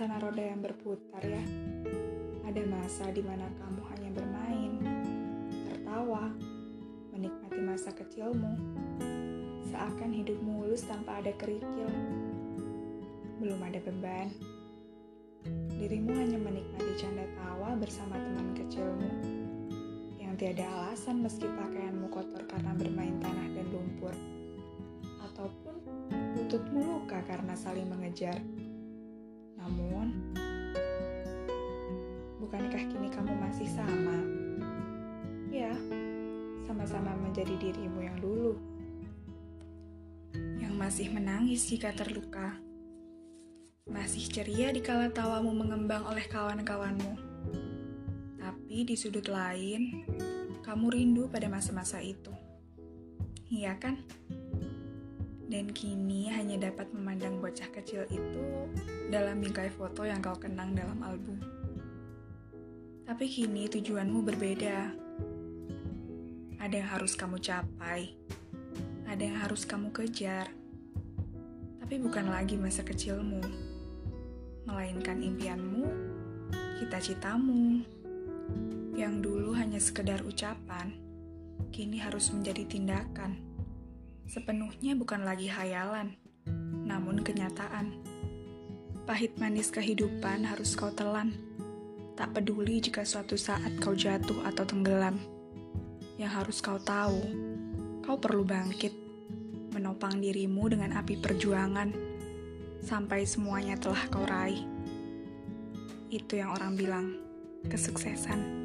tanah roda yang berputar ya. Ada masa di mana kamu hanya bermain, tertawa, menikmati masa kecilmu. Seakan hidup mulus tanpa ada kerikil. Belum ada beban. Dirimu hanya menikmati canda tawa bersama teman kecilmu. Yang tiada alasan meski pakaianmu kotor karena bermain tanah dan lumpur. Ataupun lututmu luka karena saling mengejar. Namun, bukankah kini kamu masih sama? Ya, sama-sama menjadi dirimu yang dulu. Yang masih menangis jika terluka. Masih ceria di kala tawamu mengembang oleh kawan-kawanmu. Tapi di sudut lain, kamu rindu pada masa-masa itu. Iya kan? Dan kini hanya dapat memandang bocah kecil itu dalam bingkai foto yang kau kenang dalam album. Tapi kini tujuanmu berbeda. Ada yang harus kamu capai, ada yang harus kamu kejar, tapi bukan lagi masa kecilmu, melainkan impianmu, cita-citamu, yang dulu hanya sekedar ucapan, kini harus menjadi tindakan. Sepenuhnya bukan lagi hayalan, namun kenyataan. Pahit manis kehidupan harus kau telan. Tak peduli jika suatu saat kau jatuh atau tenggelam. Yang harus kau tahu, kau perlu bangkit, menopang dirimu dengan api perjuangan, sampai semuanya telah kau raih. Itu yang orang bilang, kesuksesan.